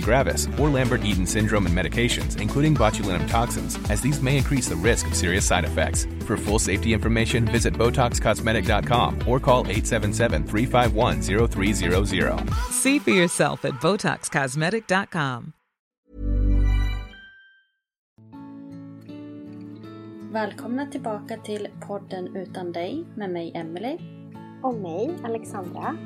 gravis, or Lambert-Eaton syndrome and medications, including botulinum toxins, as these may increase the risk of serious side effects. For full safety information, visit BotoxCosmetic.com or call 877-351-0300. See for yourself at BotoxCosmetic.com. Välkomna tillbaka till podden Utan dig med mig Emily. Och mig, Alexandra.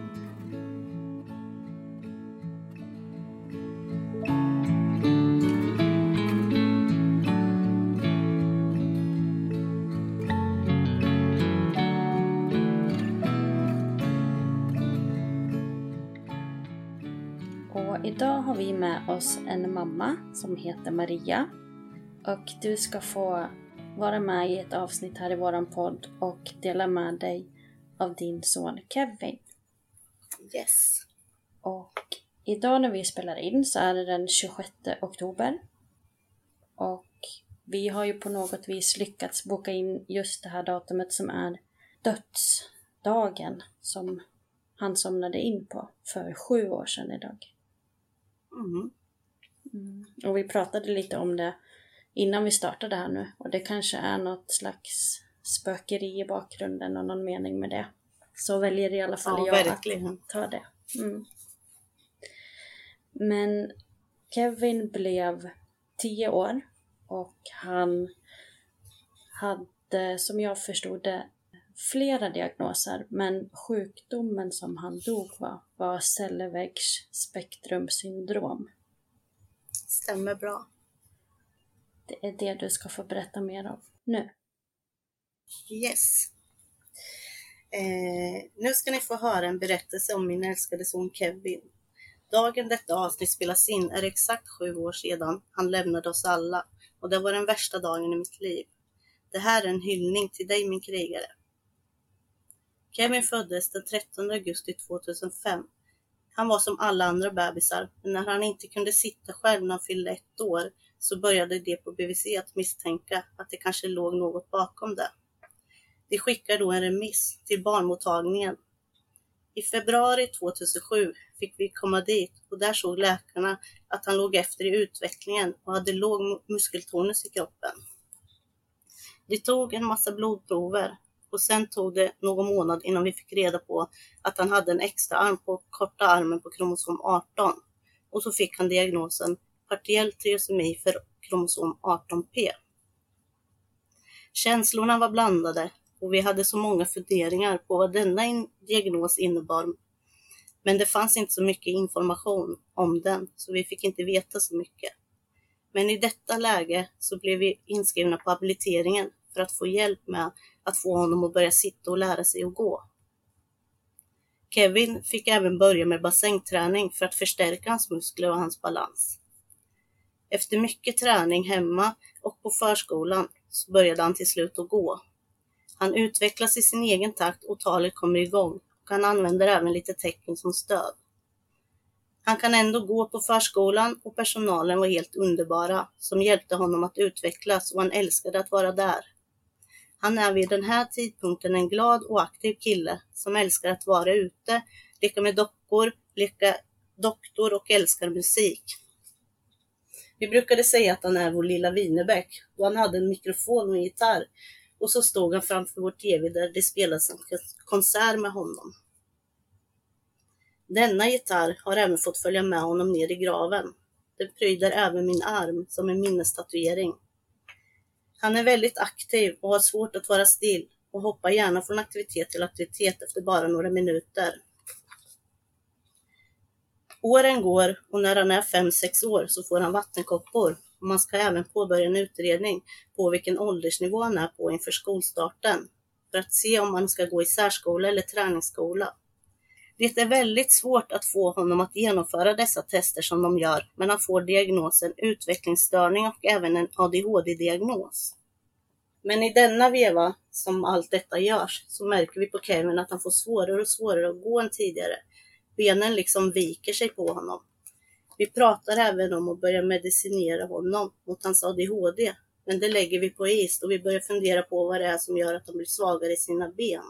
Idag har vi med oss en mamma som heter Maria. Och du ska få vara med i ett avsnitt här i våran podd och dela med dig av din son Kevin. Yes. Och idag när vi spelar in så är det den 26 oktober. Och vi har ju på något vis lyckats boka in just det här datumet som är dödsdagen som han somnade in på för sju år sedan idag. Mm. Mm. Och vi pratade lite om det innan vi startade här nu och det kanske är något slags spökeri i bakgrunden och någon mening med det. Så väljer i alla fall Ja, jag verkligen. att ta det. Mm. Men Kevin blev tio år och han hade, som jag förstod det, flera diagnoser, men sjukdomen som han dog var, var Cellevägs spektrumsyndrom. Stämmer bra. Det är det du ska få berätta mer om nu. Yes. Eh, nu ska ni få höra en berättelse om min älskade son Kevin. Dagen detta avsnitt spelas in är det exakt sju år sedan han lämnade oss alla och det var den värsta dagen i mitt liv. Det här är en hyllning till dig min krigare. Kevin föddes den 13 augusti 2005. Han var som alla andra bebisar, men när han inte kunde sitta själv när han fyllde ett år så började de på BVC att misstänka att det kanske låg något bakom det. De skickar då en remiss till barnmottagningen. I februari 2007 fick vi komma dit och där såg läkarna att han låg efter i utvecklingen och hade låg muskeltonus i kroppen. De tog en massa blodprover och sen tog det någon månad innan vi fick reda på att han hade en extra arm på korta armen på kromosom 18 och så fick han diagnosen partiell triosemi för kromosom 18p. Känslorna var blandade och vi hade så många funderingar på vad denna in- diagnos innebar. Men det fanns inte så mycket information om den, så vi fick inte veta så mycket. Men i detta läge så blev vi inskrivna på habiliteringen för att få hjälp med att få honom att börja sitta och lära sig att gå. Kevin fick även börja med bassängträning för att förstärka hans muskler och hans balans. Efter mycket träning hemma och på förskolan så började han till slut att gå. Han utvecklas i sin egen takt och talet kommer igång och han använder även lite tecken som stöd. Han kan ändå gå på förskolan och personalen var helt underbara som hjälpte honom att utvecklas och han älskade att vara där. Han är vid den här tidpunkten en glad och aktiv kille som älskar att vara ute, leka med dockor, leka doktor och älskar musik. Vi brukade säga att han är vår lilla Winnerbäck och han hade en mikrofon och en gitarr och så stod han framför vår TV där det spelades en konsert med honom. Denna gitarr har även fått följa med honom ner i graven. Den pryder även min arm som en minnestatuering. Han är väldigt aktiv och har svårt att vara still och hoppar gärna från aktivitet till aktivitet efter bara några minuter. Åren går och när han är 5-6 år så får han vattenkoppor och man ska även påbörja en utredning på vilken åldersnivå han är på inför skolstarten för att se om han ska gå i särskola eller träningsskola. Det är väldigt svårt att få honom att genomföra dessa tester som de gör, men han får diagnosen utvecklingsstörning och även en ADHD-diagnos. Men i denna veva som allt detta görs så märker vi på Kevin att han får svårare och svårare att gå än tidigare. Benen liksom viker sig på honom. Vi pratar även om att börja medicinera honom mot hans ADHD, men det lägger vi på is och vi börjar fundera på vad det är som gör att han blir svagare i sina ben.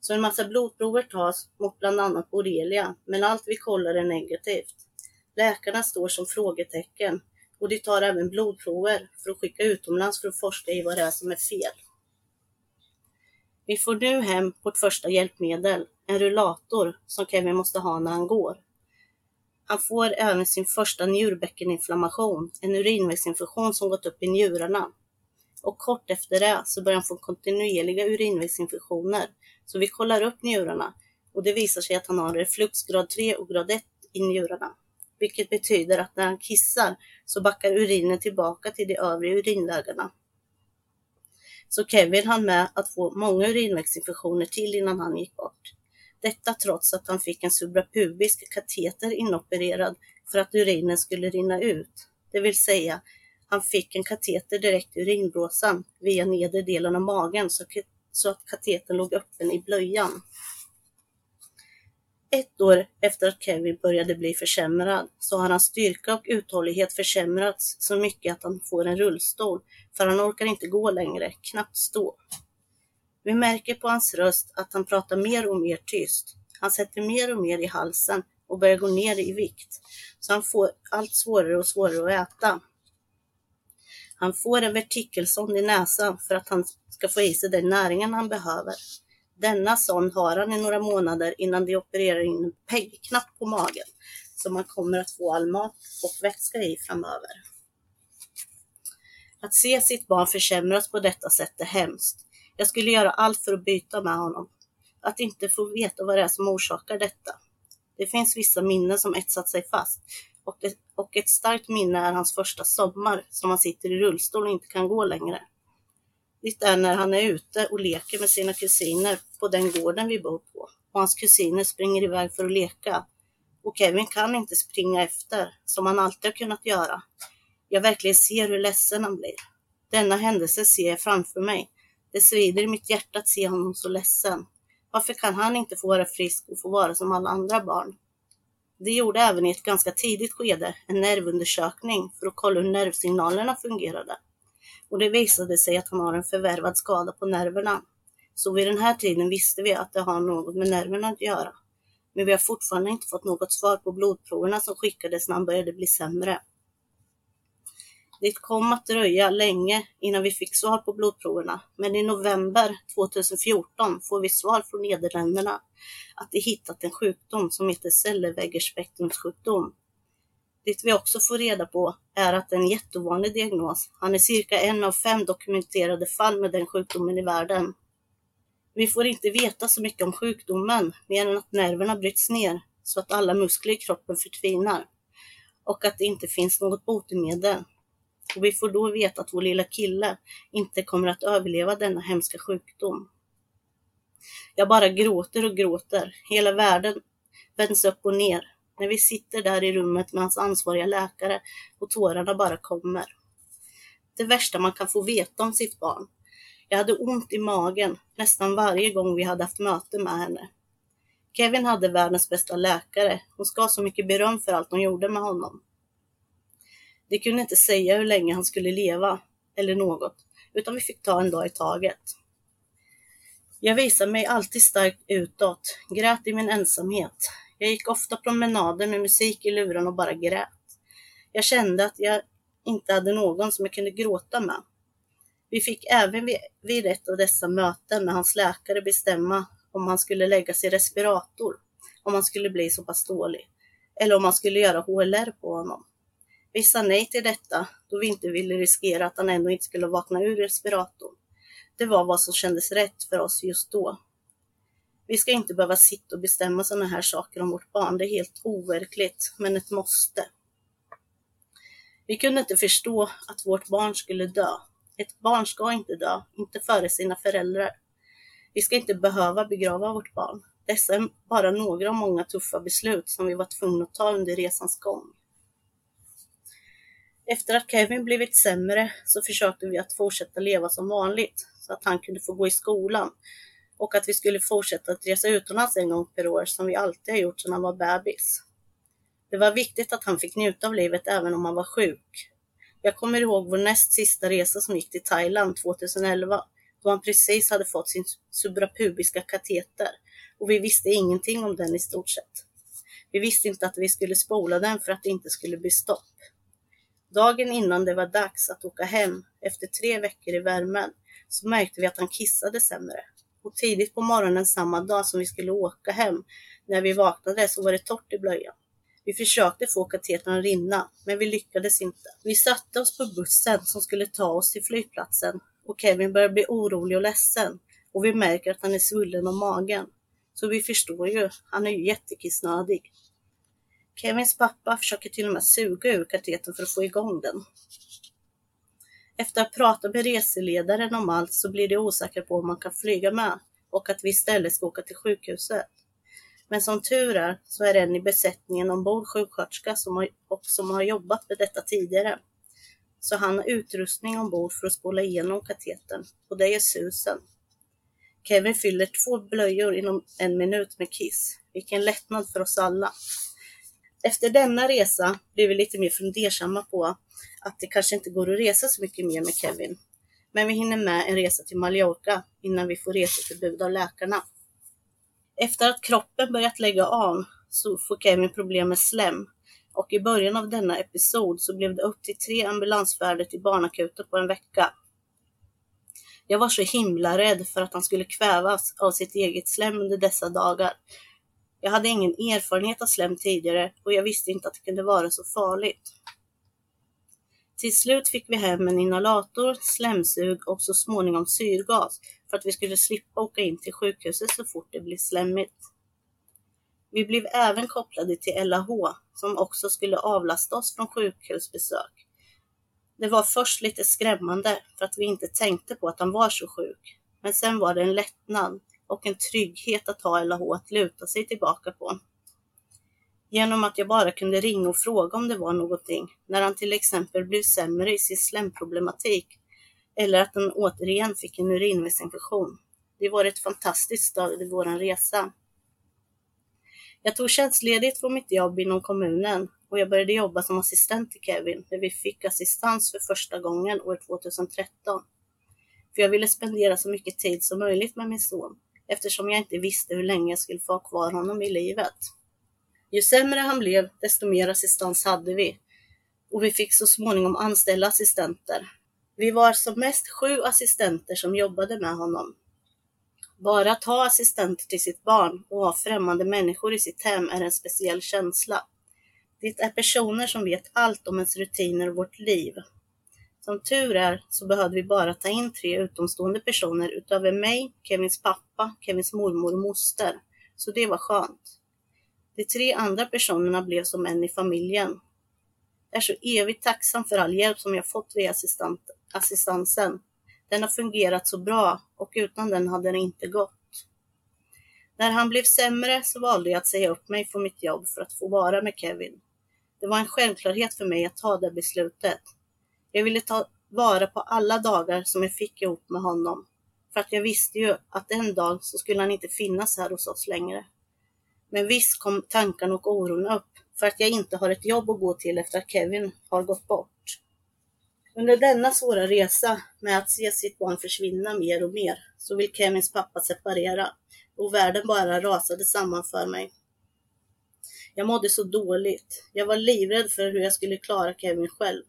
Så en massa blodprover tas mot bland annat borrelia, men allt vi kollar är negativt. Läkarna står som frågetecken och de tar även blodprover för att skicka utomlands för att forska i vad det är som är fel. Vi får nu hem vårt första hjälpmedel, en rullator som Kevin måste ha när han går. Han får även sin första njurbäckeninflammation, en urinvägsinfektion som gått upp i njurarna. Och kort efter det så börjar han få kontinuerliga urinvägsinfektioner. Så vi kollar upp njurarna och det visar sig att han har refluxgrad 3 och grad 1 i njurarna. Vilket betyder att när han kissar så backar urinen tillbaka till de övre urinvägarna. Så Kevin hann med att få många urinvägsinfektioner till innan han gick bort. Detta trots att han fick en suprapubisk kateter inopererad för att urinen skulle rinna ut. Det vill säga, han fick en kateter direkt i urinblåsan via nedre delen av magen så att katetern låg öppen i blöjan. Ett år efter att Kevin började bli försämrad så har hans styrka och uthållighet försämrats så mycket att han får en rullstol för han orkar inte gå längre, knappt stå. Vi märker på hans röst att han pratar mer och mer tyst. Han sätter mer och mer i halsen och börjar gå ner i vikt, så han får allt svårare och svårare att äta. Han får en vertikelsond i näsan för att han ska få i sig den näringen han behöver. Denna sond har han i några månader innan de opererar in en PEG-knapp på magen som han kommer att få all mat och vätska i framöver. Att se sitt barn försämras på detta sätt är hemskt. Jag skulle göra allt för att byta med honom. Att inte få veta vad det är som orsakar detta. Det finns vissa minnen som etsat sig fast och, det, och ett starkt minne är hans första sommar som han sitter i rullstol och inte kan gå längre. Det är när han är ute och leker med sina kusiner på den gården vi bor på och hans kusiner springer iväg för att leka. Och Kevin kan inte springa efter som han alltid har kunnat göra. Jag verkligen ser hur ledsen han blir. Denna händelse ser jag framför mig det svider i mitt hjärta att se honom så ledsen. Varför kan han inte få vara frisk och få vara som alla andra barn? De gjorde även i ett ganska tidigt skede en nervundersökning för att kolla hur nervsignalerna fungerade. Och det visade sig att han har en förvärvad skada på nerverna. Så vid den här tiden visste vi att det har något med nerverna att göra. Men vi har fortfarande inte fått något svar på blodproverna som skickades när han började bli sämre. Det kom att dröja länge innan vi fick svar på blodproverna, men i november 2014 får vi svar från Nederländerna att de hittat en sjukdom som heter Sellewegerspektrumsjukdom. Det vi också får reda på är att det är en jättevanlig diagnos. Han är cirka en av fem dokumenterade fall med den sjukdomen i världen. Vi får inte veta så mycket om sjukdomen, mer än att nerverna bryts ner så att alla muskler i kroppen förtvinar och att det inte finns något botemedel. Och vi får då veta att vår lilla kille inte kommer att överleva denna hemska sjukdom. Jag bara gråter och gråter. Hela världen vänds upp och ner när vi sitter där i rummet med hans ansvariga läkare och tårarna bara kommer. Det värsta man kan få veta om sitt barn. Jag hade ont i magen nästan varje gång vi hade haft möte med henne. Kevin hade världens bästa läkare. Hon ska ha så mycket beröm för allt hon gjorde med honom. De kunde inte säga hur länge han skulle leva, eller något, utan vi fick ta en dag i taget. Jag visade mig alltid starkt utåt, grät i min ensamhet. Jag gick ofta promenader med musik i luren och bara grät. Jag kände att jag inte hade någon som jag kunde gråta med. Vi fick även vid, ett av dessa möten med hans läkare bestämma om han skulle läggas i respirator, om han skulle bli så pass dålig, eller om han skulle göra HLR på honom. Vi sa nej till detta då vi inte ville riskera att han ändå inte skulle vakna ur respiratorn. Det var vad som kändes rätt för oss just då. Vi ska inte behöva sitta och bestämma sådana här saker om vårt barn. Det är helt overkligt, men ett måste. Vi kunde inte förstå att vårt barn skulle dö. Ett barn ska inte dö, inte före sina föräldrar. Vi ska inte behöva begrava vårt barn. Dessa är bara några av många tuffa beslut som vi var tvungna att ta under resans gång. Efter att Kevin blivit sämre så försökte vi att fortsätta leva som vanligt så att han kunde få gå i skolan och att vi skulle fortsätta att resa utomlands en gång per år som vi alltid har gjort sedan han var bebis. Det var viktigt att han fick njuta av livet även om han var sjuk. Jag kommer ihåg vår näst sista resa som gick till Thailand 2011 då han precis hade fått sin suprapubiska kateter och vi visste ingenting om den i stort sett. Vi visste inte att vi skulle spola den för att det inte skulle bli stopp. Dagen innan det var dags att åka hem, efter tre veckor i värmen, så märkte vi att han kissade sämre. Och tidigt på morgonen samma dag som vi skulle åka hem, när vi vaknade så var det torrt i blöjan. Vi försökte få katetern att rinna, men vi lyckades inte. Vi satte oss på bussen som skulle ta oss till flygplatsen och Kevin börjar bli orolig och ledsen och vi märker att han är svullen om magen. Så vi förstår ju, han är ju jättekissnödig. Kevins pappa försöker till och med suga ur katetern för att få igång den. Efter att ha pratat med reseledaren om allt så blir de osäkra på om man kan flyga med och att vi istället ska åka till sjukhuset. Men som tur är så är en i besättningen ombord sjuksköterska som har, och som har jobbat med detta tidigare. Så han har utrustning ombord för att spola igenom katetern och det är susen. Kevin fyller två blöjor inom en minut med kiss. Vilken lättnad för oss alla. Efter denna resa blev vi lite mer fundersamma på att det kanske inte går att resa så mycket mer med Kevin. Men vi hinner med en resa till Mallorca innan vi får reseförbud av läkarna. Efter att kroppen börjat lägga av så får Kevin problem med slem och i början av denna episod så blev det upp till tre ambulansfärder till barnakuten på en vecka. Jag var så himla rädd för att han skulle kvävas av sitt eget slem under dessa dagar. Jag hade ingen erfarenhet av slem tidigare och jag visste inte att det kunde vara så farligt. Till slut fick vi hem en inhalator, slemsug och så småningom syrgas för att vi skulle slippa åka in till sjukhuset så fort det blev slemmigt. Vi blev även kopplade till LAH som också skulle avlasta oss från sjukhusbesök. Det var först lite skrämmande för att vi inte tänkte på att han var så sjuk. Men sen var det en lättnad och en trygghet att ha LAH att luta sig tillbaka på. Genom att jag bara kunde ringa och fråga om det var någonting när han till exempel blev sämre i sin slemproblematik eller att han återigen fick en urinvägsinfektion. Det var ett fantastiskt stöd i vår resa. Jag tog tjänstledigt från mitt jobb inom kommunen och jag började jobba som assistent till Kevin när vi fick assistans för första gången år 2013. För jag ville spendera så mycket tid som möjligt med min son eftersom jag inte visste hur länge jag skulle få ha kvar honom i livet. Ju sämre han blev, desto mer assistans hade vi och vi fick så småningom anställa assistenter. Vi var som mest sju assistenter som jobbade med honom. Bara att ha assistenter till sitt barn och ha främmande människor i sitt hem är en speciell känsla. Det är personer som vet allt om ens rutiner och vårt liv. Som tur är så behövde vi bara ta in tre utomstående personer utöver mig, Kevins pappa, Kevins mormor och moster. Så det var skönt. De tre andra personerna blev som en i familjen. Jag är så evigt tacksam för all hjälp som jag fått via assistansen. Den har fungerat så bra och utan den hade det inte gått. När han blev sämre så valde jag att säga upp mig från mitt jobb för att få vara med Kevin. Det var en självklarhet för mig att ta det beslutet. Jag ville ta vara på alla dagar som jag fick ihop med honom. För att jag visste ju att en dag så skulle han inte finnas här hos oss längre. Men visst kom tankarna och oron upp för att jag inte har ett jobb att gå till efter att Kevin har gått bort. Under denna svåra resa med att se sitt barn försvinna mer och mer så vill Kevins pappa separera och världen bara rasade samman för mig. Jag mådde så dåligt. Jag var livrädd för hur jag skulle klara Kevin själv.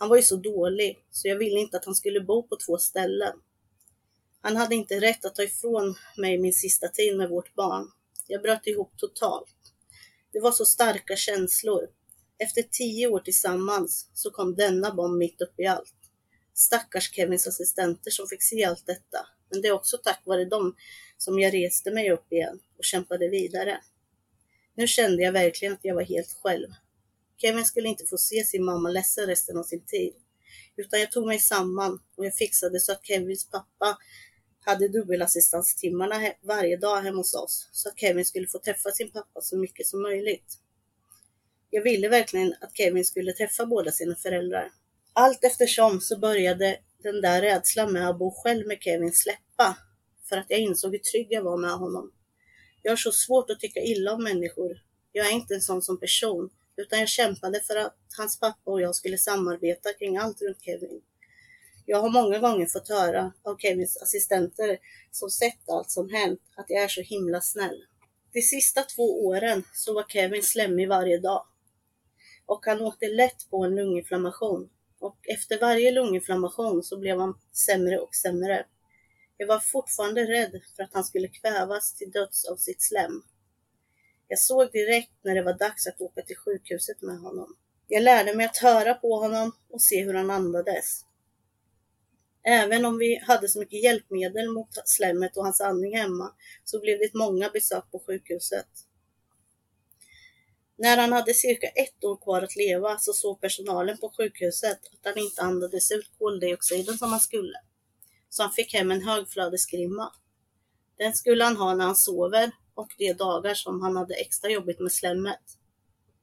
Han var ju så dålig, så jag ville inte att han skulle bo på två ställen. Han hade inte rätt att ta ifrån mig min sista tid med vårt barn. Jag bröt ihop totalt. Det var så starka känslor. Efter tio år tillsammans så kom denna bomb mitt upp i allt. Stackars Kevins assistenter som fick se allt detta. Men det är också tack vare dem som jag reste mig upp igen och kämpade vidare. Nu kände jag verkligen att jag var helt själv. Kevin skulle inte få se sin mamma ledsen resten av sin tid. Utan jag tog mig samman och jag fixade så att Kevins pappa hade dubbelassistanstimmarna varje dag hemma hos oss så att Kevin skulle få träffa sin pappa så mycket som möjligt. Jag ville verkligen att Kevin skulle träffa båda sina föräldrar. Allt eftersom så började den där rädslan med att bo själv med Kevin släppa för att jag insåg hur trygg jag var med honom. Jag har så svårt att tycka illa om människor. Jag är inte en sån som person, utan jag kämpade för att hans pappa och jag skulle samarbeta kring allt runt Kevin. Jag har många gånger fått höra av Kevins assistenter som sett allt som hänt att jag är så himla snäll. De sista två åren så var Kevin slemmig varje dag. Och han åkte lätt på en lunginflammation. Och efter varje lunginflammation så blev han sämre och sämre. Jag var fortfarande rädd för att han skulle kvävas till döds av sitt slem. Jag såg direkt när det var dags att åka till sjukhuset med honom. Jag lärde mig att höra på honom och se hur han andades. Även om vi hade så mycket hjälpmedel mot slemmet och hans andning hemma så blev det många besök på sjukhuset. När han hade cirka ett år kvar att leva så såg personalen på sjukhuset att han inte andades ut koldioxiden som han skulle. Så han fick hem en högflödesgrimma. Den skulle han ha när han sover och de dagar som han hade extra jobbigt med slemmet.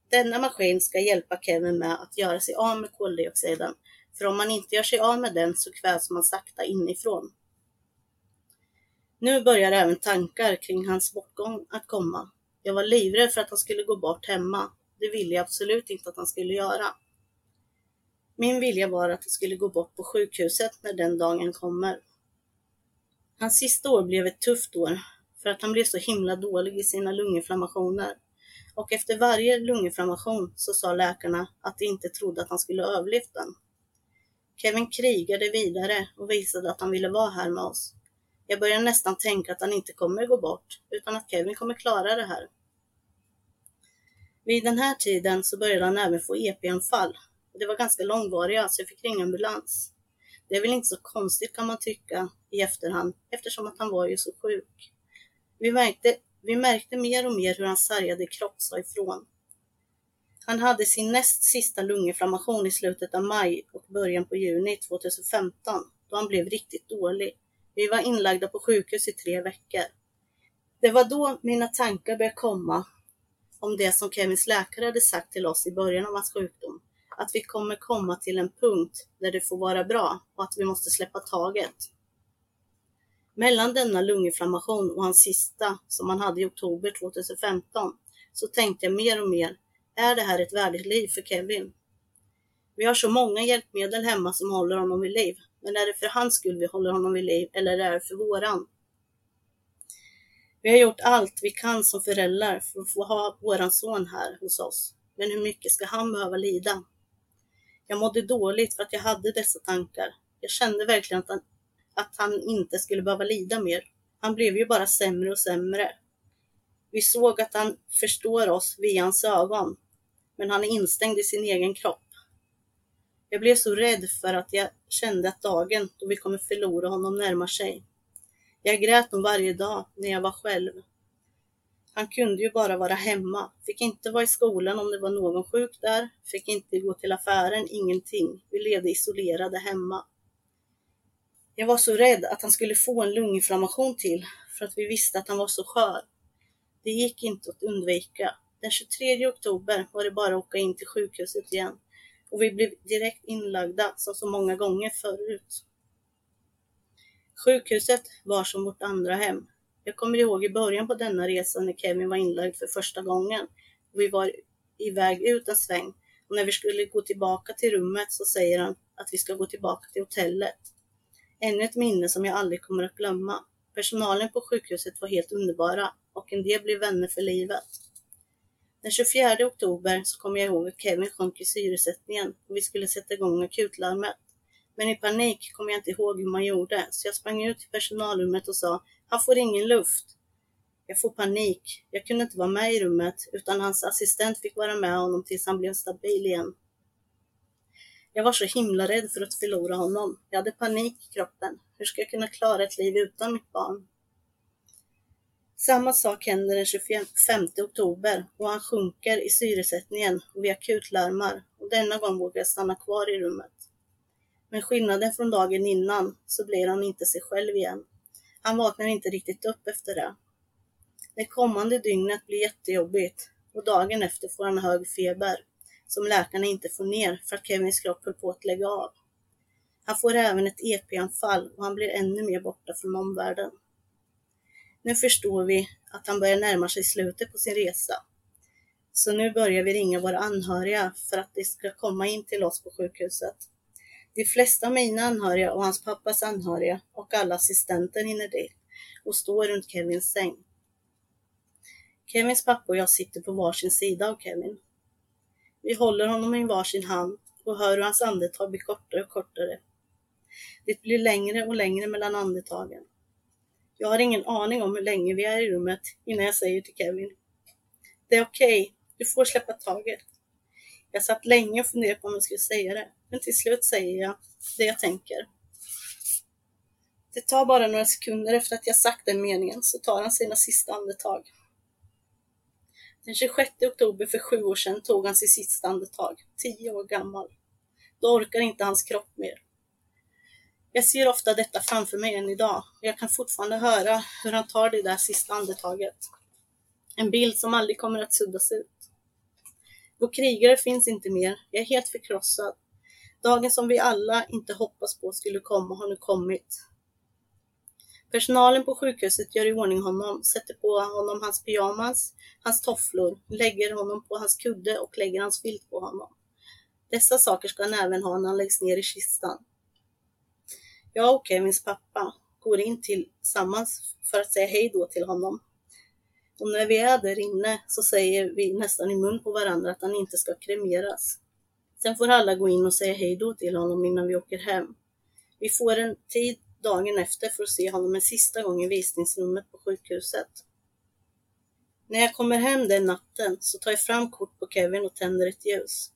Denna maskin ska hjälpa Kevin med att göra sig av med koldioxiden för om man inte gör sig av med den så kvävs man sakta inifrån. Nu börjar även tankar kring hans bortgång att komma. Jag var livrädd för att han skulle gå bort hemma. Det ville jag absolut inte att han skulle göra. Min vilja var att han skulle gå bort på sjukhuset när den dagen kommer. Hans sista år blev ett tufft år för att han blev så himla dålig i sina lunginflammationer. Och efter varje lunginflammation så sa läkarna att de inte trodde att han skulle överlevt den. Kevin krigade vidare och visade att han ville vara här med oss. Jag började nästan tänka att han inte kommer gå bort, utan att Kevin kommer klara det här. Vid den här tiden så började han även få EP-anfall. Det var ganska långvariga, så jag fick ringa ambulans. Det är väl inte så konstigt kan man tycka i efterhand, eftersom att han var ju så sjuk. Vi märkte, vi märkte mer och mer hur hans sargade kropp sa ifrån. Han hade sin näst sista lunginflammation i slutet av maj och början på juni 2015, då han blev riktigt dålig. Vi var inlagda på sjukhus i tre veckor. Det var då mina tankar började komma om det som Kevins läkare hade sagt till oss i början av hans sjukdom. Att vi kommer komma till en punkt där det får vara bra och att vi måste släppa taget. Mellan denna lunginflammation och hans sista, som han hade i oktober 2015, så tänkte jag mer och mer är det här ett värdigt liv för Kevin? Vi har så många hjälpmedel hemma som håller honom vid liv. Men är det för hans skull vi håller honom vid liv eller är det för våran? Vi har gjort allt vi kan som föräldrar för att få ha våran son här hos oss. Men hur mycket ska han behöva lida? Jag mådde dåligt för att jag hade dessa tankar. Jag kände verkligen att att han inte skulle behöva lida mer. Han blev ju bara sämre och sämre. Vi såg att han förstår oss via hans ögon men han är instängd i sin egen kropp. Jag blev så rädd för att jag kände att dagen då vi kommer förlora honom närmar sig. Jag grät nog varje dag när jag var själv. Han kunde ju bara vara hemma, fick inte vara i skolan om det var någon sjuk där, fick inte gå till affären, ingenting. Vi levde isolerade hemma. Jag var så rädd att han skulle få en lunginflammation till, för att vi visste att han var så skör. Det gick inte att undvika. Den 23 oktober var det bara att åka in till sjukhuset igen och vi blev direkt inlagda som så många gånger förut. Sjukhuset var som vårt andra hem. Jag kommer ihåg i början på denna resa när Kevin var inlagd för första gången. och Vi var iväg ut en sväng och när vi skulle gå tillbaka till rummet så säger han att vi ska gå tillbaka till hotellet. Ännu ett minne som jag aldrig kommer att glömma. Personalen på sjukhuset var helt underbara och en del blev vänner för livet. Den 24 oktober så kommer jag ihåg att Kevin sjönk i syresättningen och vi skulle sätta igång akutlarmet. Men i panik kom jag inte ihåg hur man gjorde, så jag sprang ut till personalrummet och sa han får ingen luft. Jag får panik. Jag kunde inte vara med i rummet, utan hans assistent fick vara med honom tills han blev stabil igen. Jag var så himla rädd för att förlora honom. Jag hade panik i kroppen. Hur ska jag kunna klara ett liv utan mitt barn? Samma sak händer den 25 oktober och han sjunker i syresättningen och vi akutlarmar och denna gång vågar jag stanna kvar i rummet. Men skillnaden från dagen innan så blir han inte sig själv igen. Han vaknar inte riktigt upp efter det. Det kommande dygnet blir jättejobbigt och dagen efter får han hög feber som läkarna inte får ner för att Kevins kropp höll på att lägga av. Han får även ett EP-anfall och han blir ännu mer borta från omvärlden. Nu förstår vi att han börjar närma sig slutet på sin resa. Så nu börjar vi ringa våra anhöriga för att de ska komma in till oss på sjukhuset. De flesta av mina anhöriga och hans pappas anhöriga och alla assistenter hinner dit och står runt Kevins säng. Kevins pappa och jag sitter på varsin sida av Kevin. Vi håller honom i varsin hand och hör hur hans andetag blir kortare och kortare. Det blir längre och längre mellan andetagen. Jag har ingen aning om hur länge vi är i rummet innan jag säger till Kevin. Det är okej, okay. du får släppa taget. Jag satt länge och funderade på om jag skulle säga det, men till slut säger jag det jag tänker. Det tar bara några sekunder efter att jag sagt den meningen så tar han sina sista andetag. Den 26 oktober för sju år sedan tog han sitt sista andetag, tio år gammal. Då orkar inte hans kropp mer. Jag ser ofta detta framför mig än idag och jag kan fortfarande höra hur han tar det där sista andetaget. En bild som aldrig kommer att suddas ut. Vår krigare finns inte mer. Jag är helt förkrossad. Dagen som vi alla inte hoppas på skulle komma har nu kommit. Personalen på sjukhuset gör i ordning honom, sätter på honom hans pyjamas, hans tofflor, lägger honom på hans kudde och lägger hans filt på honom. Dessa saker ska han även ha när han läggs ner i kistan. Jag och Kevins pappa går in tillsammans för att säga hej då till honom. Och när vi är där inne så säger vi nästan i mun på varandra att han inte ska kremeras. Sen får alla gå in och säga hej då till honom innan vi åker hem. Vi får en tid dagen efter för att se honom en sista gång i visningsrummet på sjukhuset. När jag kommer hem den natten så tar jag fram kort på Kevin och tänder ett ljus.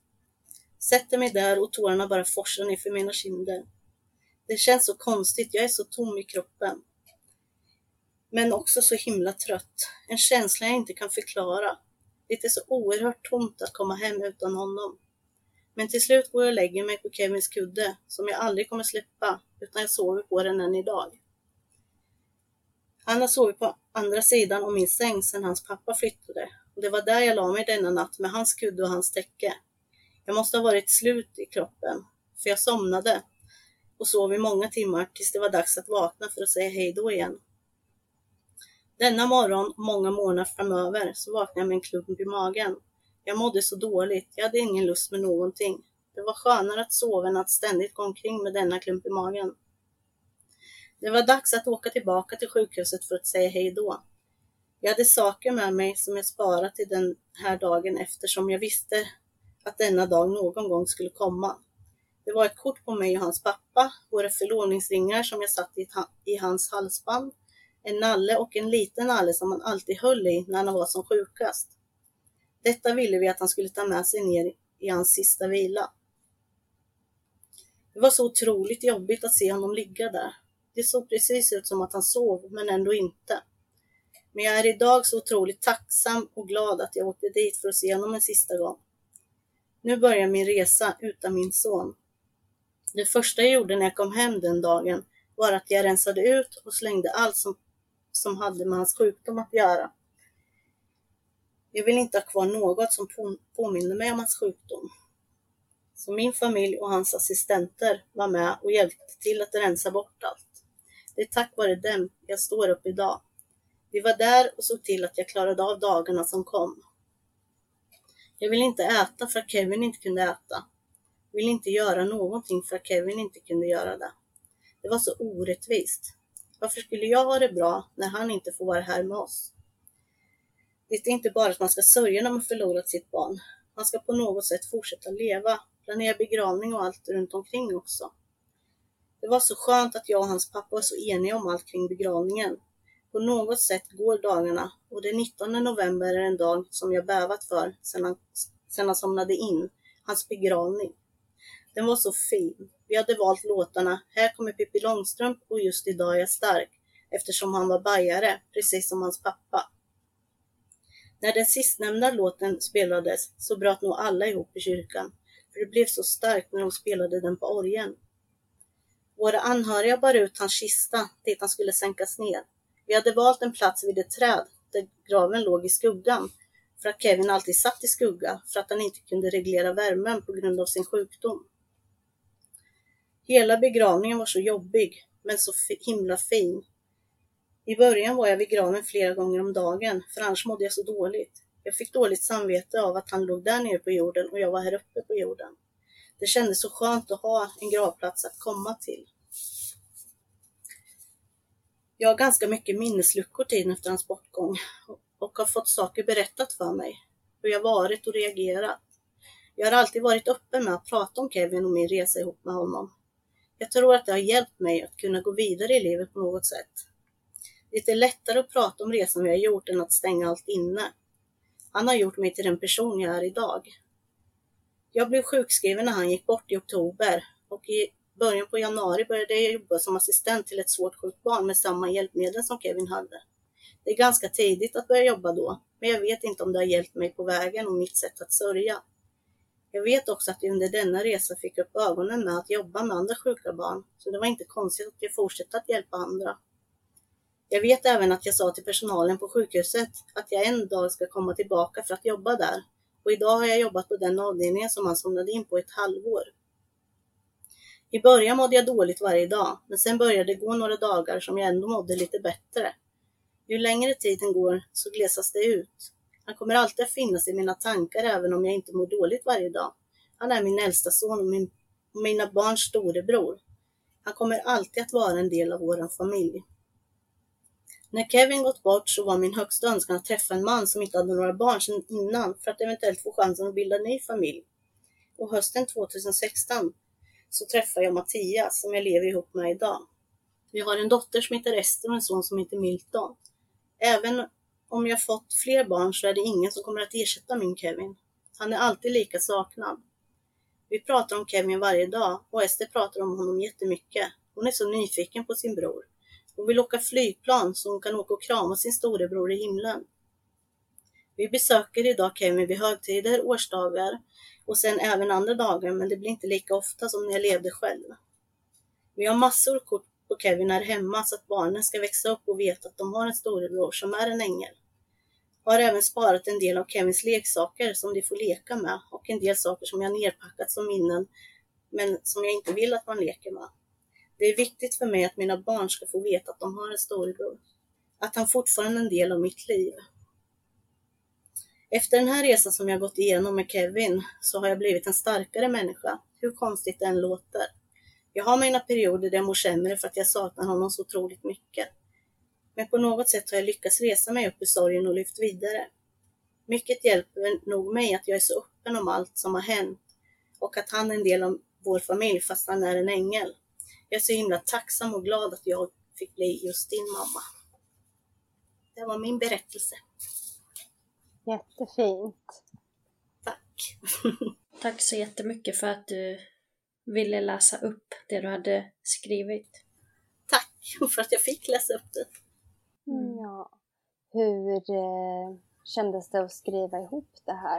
Sätter mig där och tårarna bara forsar ner för mina kinder. Det känns så konstigt, jag är så tom i kroppen. Men också så himla trött. En känsla jag inte kan förklara. Det är så oerhört tomt att komma hem utan honom. Men till slut går jag och lägger mig på Kevins kudde, som jag aldrig kommer släppa, utan jag sover på den än idag. Han har sovit på andra sidan om min säng sedan hans pappa flyttade och det var där jag la mig denna natt med hans kudde och hans täcke. Jag måste ha varit slut i kroppen, för jag somnade och sov i många timmar tills det var dags att vakna för att säga hej då igen. Denna morgon och många månader framöver så vaknade jag med en klump i magen. Jag mådde så dåligt, jag hade ingen lust med någonting. Det var skönare att sova än att ständigt gå omkring med denna klump i magen. Det var dags att åka tillbaka till sjukhuset för att säga hej då. Jag hade saker med mig som jag sparat till den här dagen eftersom jag visste att denna dag någon gång skulle komma. Det var ett kort på mig och hans pappa, våra förlovningsringar som jag satt i hans halsband, en nalle och en liten nalle som han alltid höll i när han var som sjukast. Detta ville vi att han skulle ta med sig ner i hans sista vila. Det var så otroligt jobbigt att se honom ligga där. Det såg precis ut som att han sov, men ändå inte. Men jag är idag så otroligt tacksam och glad att jag åkte dit för att se honom en sista gång. Nu börjar min resa utan min son. Det första jag gjorde när jag kom hem den dagen var att jag rensade ut och slängde allt som, som hade med hans sjukdom att göra. Jag vill inte ha kvar något som påminner mig om hans sjukdom. Så min familj och hans assistenter var med och hjälpte till att rensa bort allt. Det är tack vare dem jag står upp idag. Vi var där och såg till att jag klarade av dagarna som kom. Jag ville inte äta för att Kevin inte kunde äta. Jag ville inte göra någonting för att Kevin inte kunde göra det. Det var så orättvist. Varför skulle jag ha det bra när han inte får vara här med oss? Det är inte bara att man ska sörja när man förlorat sitt barn. Man ska på något sätt fortsätta leva, planera begravning och allt runt omkring också. Det var så skönt att jag och hans pappa var så eniga om allt kring begravningen. På något sätt går dagarna och den 19 november är en dag som jag bävat för sedan han, sedan han somnade in, hans begravning. Den var så fin. Vi hade valt låtarna Här kommer Pippi Långstrump och Just idag är jag stark eftersom han var bajare, precis som hans pappa. När den sistnämnda låten spelades så bröt nog alla ihop i kyrkan, för det blev så starkt när de spelade den på orgeln. Våra anhöriga bar ut hans kista dit han skulle sänkas ner. Vi hade valt en plats vid ett träd där graven låg i skuggan, för att Kevin alltid satt i skugga för att han inte kunde reglera värmen på grund av sin sjukdom. Hela begravningen var så jobbig, men så himla fin. I början var jag vid graven flera gånger om dagen, för annars mådde jag så dåligt. Jag fick dåligt samvete av att han låg där nere på jorden och jag var här uppe på jorden. Det kändes så skönt att ha en gravplats att komma till. Jag har ganska mycket minnesluckor tiden efter hans bortgång och har fått saker berättat för mig, hur jag varit och reagerat. Jag har alltid varit öppen med att prata om Kevin och min resa ihop med honom. Jag tror att det har hjälpt mig att kunna gå vidare i livet på något sätt. Det är lättare att prata om resan vi har gjort än att stänga allt inne. Han har gjort mig till den person jag är idag. Jag blev sjukskriven när han gick bort i oktober och i början på januari började jag jobba som assistent till ett svårt sjukt barn med samma hjälpmedel som Kevin hade. Det är ganska tidigt att börja jobba då, men jag vet inte om det har hjälpt mig på vägen och mitt sätt att sörja. Jag vet också att jag under denna resa fick upp ögonen med att jobba med andra sjuka barn, så det var inte konstigt att jag fortsatte att hjälpa andra. Jag vet även att jag sa till personalen på sjukhuset att jag en dag ska komma tillbaka för att jobba där och idag har jag jobbat på den avdelningen som han somnade in på ett halvår. I början mådde jag dåligt varje dag, men sen började det gå några dagar som jag ändå mådde lite bättre. Ju längre tiden går så glesas det ut. Han kommer alltid att finnas i mina tankar även om jag inte mår dåligt varje dag. Han är min äldsta son och, min, och mina barns storebror. Han kommer alltid att vara en del av vår familj. När Kevin gått bort så var min högsta önskan att träffa en man som inte hade några barn sedan innan för att eventuellt få chansen att bilda en ny familj. Och hösten 2016 så träffade jag Mattias som jag lever ihop med idag. Vi har en dotter som heter Ester och en son som heter Milton. Även om jag fått fler barn så är det ingen som kommer att ersätta min Kevin. Han är alltid lika saknad. Vi pratar om Kevin varje dag och Ester pratar om honom jättemycket. Hon är så nyfiken på sin bror. Hon vill åka flygplan så hon kan åka och krama sin storebror i himlen. Vi besöker idag Kevin vid högtider, årsdagar och sen även andra dagar, men det blir inte lika ofta som när jag levde själv. Vi har massor kort på Kevin här hemma så att barnen ska växa upp och veta att de har en storebror som är en ängel. Har även sparat en del av Kevins leksaker som de får leka med och en del saker som jag nerpackat som minnen, men som jag inte vill att man leker med. Det är viktigt för mig att mina barn ska få veta att de har en storebror. Att han fortfarande är en del av mitt liv. Efter den här resan som jag gått igenom med Kevin så har jag blivit en starkare människa, hur konstigt det än låter. Jag har mina perioder där jag mår sämre för att jag saknar honom så otroligt mycket. Men på något sätt har jag lyckats resa mig upp ur sorgen och lyft vidare. Mycket hjälper nog mig att jag är så öppen om allt som har hänt och att han är en del av vår familj fast han är en ängel. Jag är så himla tacksam och glad att jag fick bli just din mamma. Det var min berättelse. Jättefint. Tack. Tack så jättemycket för att du ville läsa upp det du hade skrivit. Tack för att jag fick läsa upp det. Mm. Ja. Hur eh, kändes det att skriva ihop det här?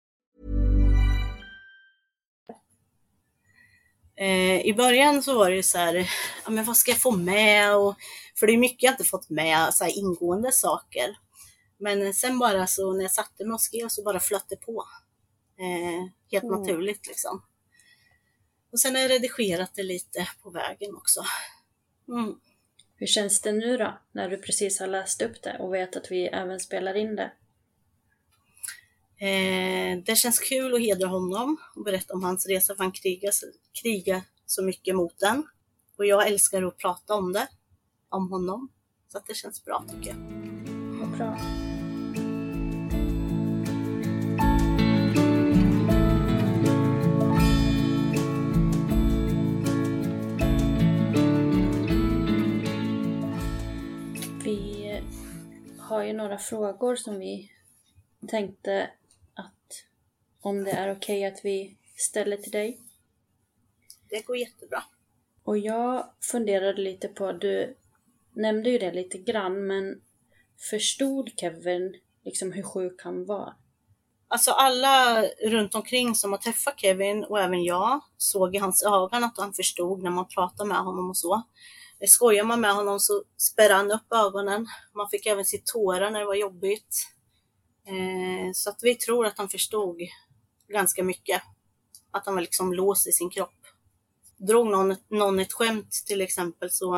Eh, I början så var det så här, ja, men vad ska jag få med? Och, för det är mycket jag inte fått med, så här ingående saker. Men sen bara så när jag satte mig och skrev så bara flöt det på. Eh, helt Mm. naturligt liksom. Och sen har jag redigerat det lite på vägen också. Mm. Hur känns det nu då, när du precis har läst upp det och vet att vi även spelar in det? Eh, det känns kul att hedra honom och berätta om hans resa för han krigar, krigar så mycket mot den. Och jag älskar att prata om det, om honom. Så att det känns bra tycker jag. Vad bra. Vi har ju några frågor som vi tänkte om det är okej att vi ställer till dig. Det går jättebra. Och jag funderade lite på, du nämnde ju det lite grann, men förstod Kevin liksom hur sjuk han var? Alltså alla runt omkring som har träffat Kevin och även jag såg i hans ögon att han förstod när man pratade med honom och så. Skojar man med honom så spärrade han upp ögonen. Man fick även se tårar när det var jobbigt. Eh, så att vi tror att han förstod ganska mycket. Att han var liksom låst i sin kropp. Drog någon, någon ett skämt till exempel så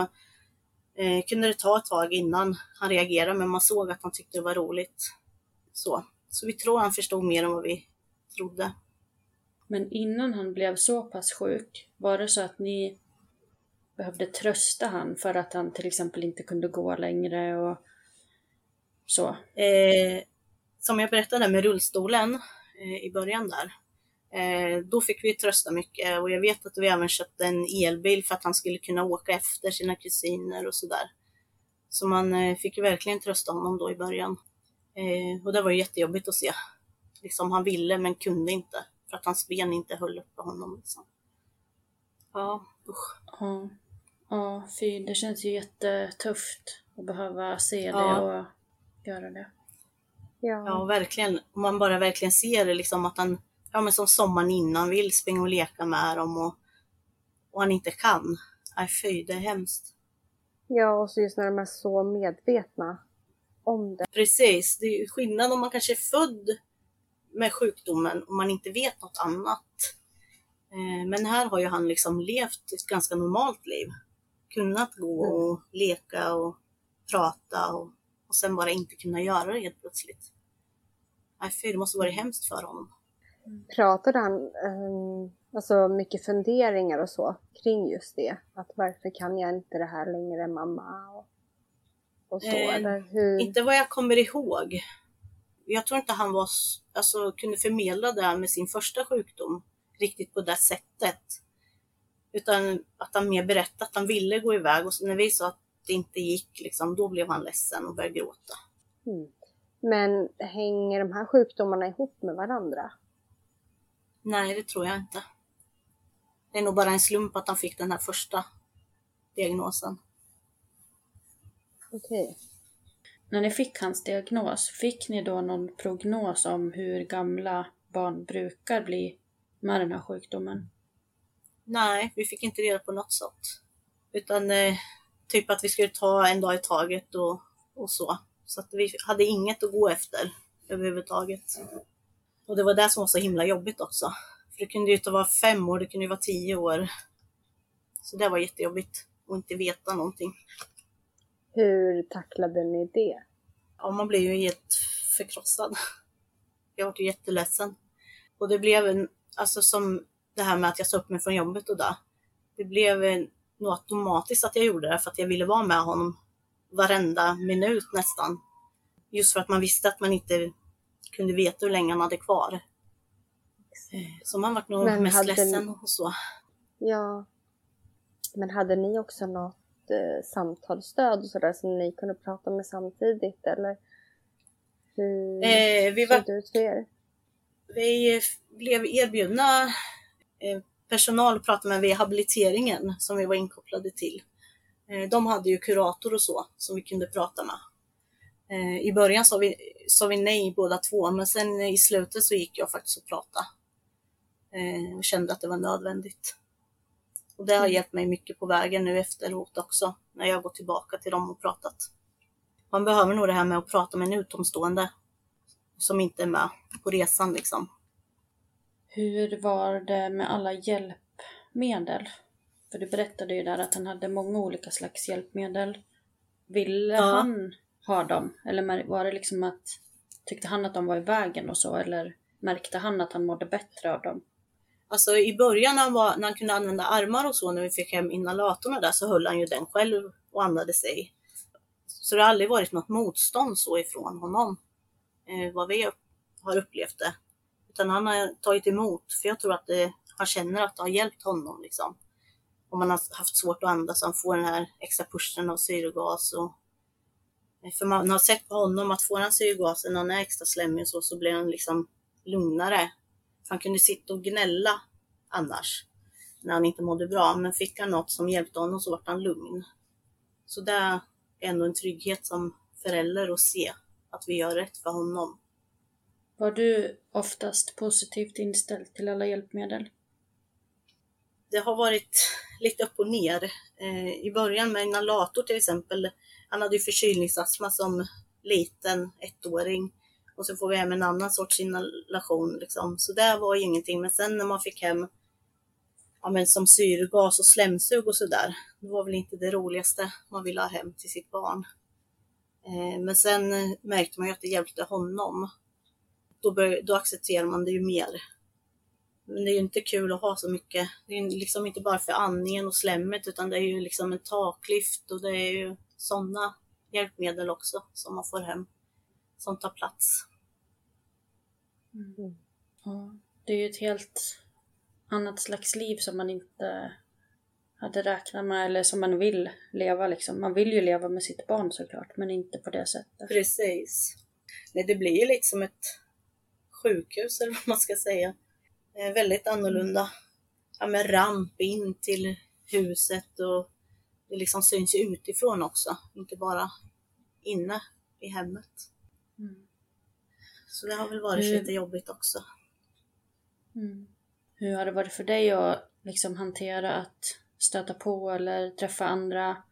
eh, kunde det ta ett tag innan han reagerade men man såg att han tyckte det var roligt. Så, så vi tror han förstod mer än vad vi trodde. Men innan han blev så pass sjuk, var det så att ni behövde trösta han för att han till exempel inte kunde gå längre och så? Eh, som jag berättade med rullstolen i början där, eh, då fick vi trösta mycket och jag vet att vi även köpte en elbil för att han skulle kunna åka efter sina kusiner och sådär. Så man eh, fick ju verkligen trösta honom då i början. Eh, och det var jättejobbigt att se. Liksom han ville men kunde inte för att hans ben inte höll uppe honom. Liksom. Ja, usch. Ja, ja fy, det känns ju jättetufft att behöva se det Ja. och göra det. Ja. Ja, verkligen. Om man bara verkligen ser det liksom att han, ja men som sommaren innan vill springa och leka med dem och, och han inte kan. Nej fy, det är hemskt. ja, och så just när de är så medvetna om det. Precis, det är ju skillnad om man kanske är född med sjukdomen och man inte vet något annat. Eh, Men här har ju han liksom levt ett ganska normalt liv. Kunnat gå och leka och prata och, och sen bara inte kunna göra det helt plötsligt. Nej fy, det måste varit hemskt för honom. Pratade han um, alltså mycket funderingar och så kring just det? Att varför kan jag inte det här längre mamma? Och, och så, Eh, eller hur? Inte vad jag kommer ihåg. Jag tror inte han var, alltså, kunde förmedla det här med sin första sjukdom riktigt på det sättet. Utan att han mer berättade att han ville gå iväg och så när vi sa att det inte gick, liksom, då blev han ledsen och började gråta. Mm. Men hänger de här sjukdomarna ihop med varandra? Nej, det tror jag inte. Det är nog bara en slump att han fick den här första diagnosen. Okej. När ni fick hans diagnos, fick ni då någon prognos om hur gamla barn brukar bli med den här sjukdomen? Nej, vi fick inte reda på något sånt. Utan eh, typ att vi skulle ta en dag i taget och, och så. Så att vi hade inget att gå efter överhuvudtaget. Och det var det som var så himla jobbigt också. För det kunde ju inte vara fem år, det kunde ju vara tio år. Så det var jättejobbigt att inte veta någonting. Hur tacklade ni det? Ja, man blev ju helt förkrossad. Jag var ju jätteledsen. Och det blev en, alltså som det här med att jag sa upp mig från jobbet och där. Det blev en, nog automatiskt att jag gjorde det för att jag ville vara med honom varenda minut nästan. Just för att man visste att man inte kunde veta hur länge han hade kvar. Så man var nog Men mest ledsen ni- och så. Ja. Men hade ni också något eh, samtalsstöd och sådär som ni kunde prata med samtidigt eller? Hur Eh, vi var såg det ut för er? Vi blev erbjudna eh, personal att prata med vid habiliteringen som vi var inkopplade till. Eh, De hade ju kurator och så som vi kunde prata med. Eh, I början sa vi, sa vi nej båda två, men sen i slutet så gick jag faktiskt och pratade. Eh, Och kände att det var nödvändigt. Och det har hjälpt mig mycket på vägen nu efteråt också, när jag går tillbaka till dem och pratat. Man behöver nog det här med att prata med en utomstående som inte är med på resan liksom. Hur var det med alla hjälpmedel? För du berättade ju där att han hade många olika slags hjälpmedel. Ville Ja. han ha dem? Eller var det liksom att Tyckte han att de var i vägen och så eller märkte han att han mådde bättre av dem? Alltså i början när han, var, när han kunde använda armar och så, när vi fick hem inhalatorerna där, så höll han ju den själv och andades sig. Så det har aldrig varit något motstånd så ifrån honom, eh, vad vi har upplevt det. Utan han har tagit emot, för jag tror att det, han känner att det har hjälpt honom. Liksom. Om man har haft svårt att andas, han får den här extra pushen av syrgas. Och, för man har sett på honom att får han syrgasen och han är extra slemmig och så, så blir han liksom lugnare. För han kunde sitta och gnälla annars, när han inte mådde bra. Men fick han något som hjälpte honom så vart han lugn. Så det är ändå en trygghet som förälder att se att vi gör rätt för honom. Var du oftast positivt inställd till alla hjälpmedel? Det har varit lite upp och ner. Eh, I början med inhalator till exempel. Han hade ju förkylningsastma som liten ettåring. Och så får vi hem en annan sorts inhalation. Liksom. Så det var ju ingenting. Men sen när man fick hem ja, men som syrgas och slemsug och sådär. Det var väl inte det roligaste man ville ha hem till sitt barn. Eh, men sen märkte man ju att det hjälpte honom. Då, bör, då accepterar man det ju mer. Men det är ju inte kul att ha så mycket. Det är liksom inte bara för andningen och slemmet utan det är ju liksom en taklyft och det är ju sådana hjälpmedel också som man får hem som tar plats. Mm. Ja, det är ju ett helt annat slags liv som man inte hade räknat med eller som man vill leva liksom. Man vill ju leva med sitt barn såklart, men inte på det sättet. Precis. Nej, det blir ju lite som ett sjukhus eller vad man ska säga. Är väldigt annorlunda. Ja, med ramp in till huset och det liksom syns ju utifrån också, inte bara inne i hemmet. Mm. Så det har väl varit mm. lite jobbigt också. Mm. Hur har det varit för dig att liksom hantera att stöta på eller träffa andra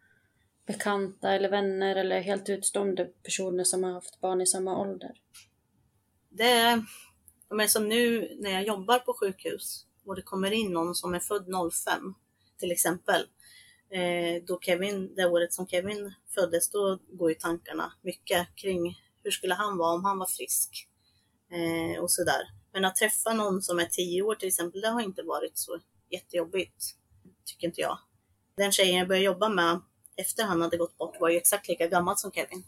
bekanta eller vänner eller helt utstående personer som har haft barn i samma ålder? Det men som nu när jag jobbar på sjukhus och det kommer in någon som är född 05 till exempel. Eh, då Kevin, det året som Kevin föddes, då går ju tankarna mycket kring hur skulle han vara om han var frisk? Eh, och sådär. Men att träffa någon som är tio år till exempel, det har inte varit så jättejobbigt, tycker inte jag. Den tjejen jag började jobba med efter han hade gått bort var ju exakt lika gammal som Kevin.